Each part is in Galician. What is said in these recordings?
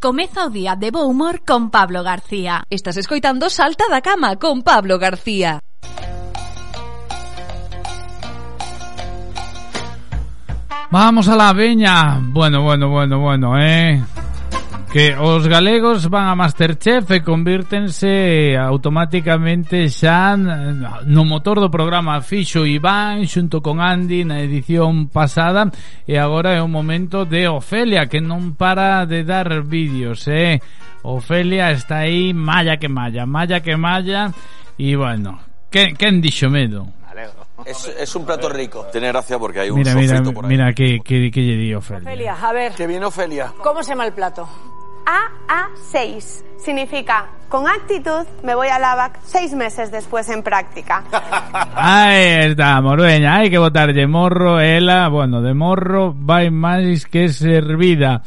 Comeza o día de bo humor con Pablo García. Estás escoitando Salta da Cama con Pablo García. Vamos a la veña. Bueno, bueno, bueno, bueno, eh. Que os galegos van a Masterchef e convírtense automáticamente xa no motor do programa Fixo Iván xunto con Andy na edición pasada e agora é o momento de Ofelia que non para de dar vídeos, eh? Ofelia está aí malla que malla, malla que malla e bueno, quen, quen dixo medo? Es, es, un plato rico. Tiene gracia porque hay un mira, mira, por ahí. Mira, que, que, que, di Ofelia. Ofelia, a ver. Que viene Ofelia. ¿Cómo se llama el plato? AA6 significa con actitud me voy a LAVAC seis meses después en práctica. Aí estamos, veña, hai que botarlle morro, ela, bueno, de morro vai máis que servida.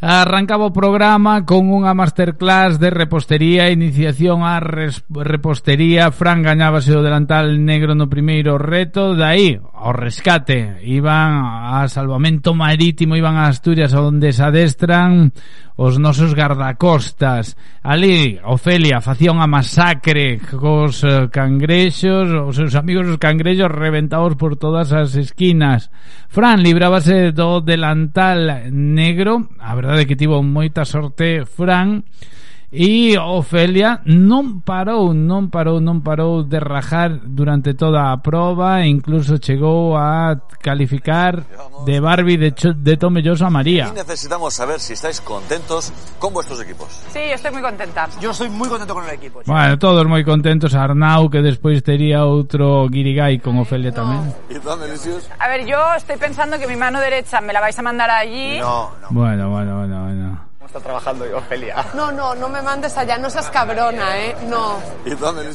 Arrancaba o programa con unha masterclass de repostería, iniciación á repostería, Fran gañábase o delantal negro no primeiro reto, dai ao rescate, iban a salvamento marítimo, iban a Asturias onde se adestran os nosos gardacostas. Ali, Ofelia facía unha masacre cos eh, cangrexos, os seus amigos os cangrexos reventados por todas as esquinas. Fran librábase do delantal negro, a verdade é que tivo moita sorte Fran, E Ofelia non parou, non parou, non parou de rajar durante toda a proba e incluso chegou a calificar de Barbie de, cho, de tomelloso a María. Y necesitamos saber si estáis contentos con vuestros equipos. Sí, estoy muy contenta. Yo estoy muy contento con el equipo. chico. Bueno, todos moi contentos, Arnau que despois tería outro guirigay con Ofelia tamén. ¿Y? A ver, yo estoy pensando que mi mano derecha me la vais a mandar allí. No, no. Bueno, bueno, bueno, trabajando yo, Ofelia. No, no, no me mandes allá, no seas cabrona, ¿eh? No.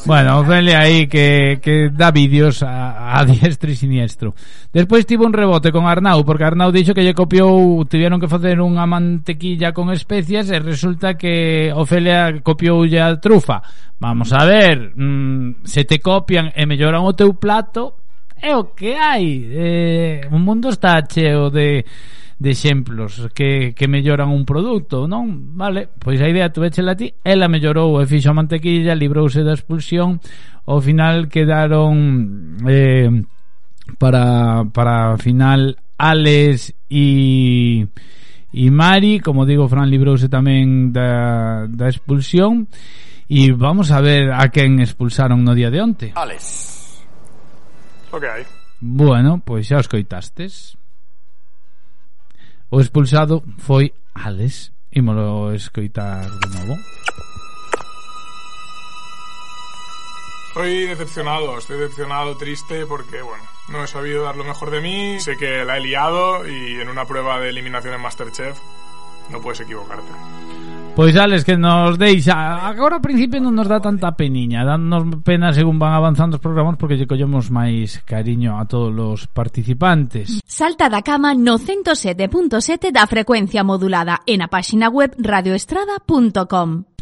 Bueno, Ofelia ahí que, que da vídeos a, a, diestro e siniestro. Despois tivo un rebote con Arnau, porque Arnau dixo que lle copiou, tiveron que facer unha mantequilla con especias e resulta que Ofelia copiou a trufa. Vamos a ver, mmm, se te copian e melloran o teu plato, é o que hai. Eh, o mundo está cheo de de exemplos que, que melloran un produto, non? Vale, pois a idea tuvechela ti, ela mellorou e fixo a mantequilla, librouse da expulsión, ao final quedaron eh, para, para final Alex e e Mari, como digo, Fran librouse tamén da, da expulsión e vamos a ver a quen expulsaron no día de onte. Alex. Ok. Bueno, pois xa os coitastes. O expulsado foi Alex. Ímolo escoitar de novo. Estoy decepcionado, estoy decepcionado, triste, porque, bueno, no he sabido dar lo mejor de mí. Sé que la he liado y en una prueba de eliminación en Masterchef no puedes equivocarte. Pois Alex que nos deixa. Agora ao principio non nos dá tanta peniña. Danos pena según van avanzando os programas Porque lle collemos máis cariño a todos os participantes. Salta da cama no 107.7 da frecuencia modulada En a páxina web radioestrada.com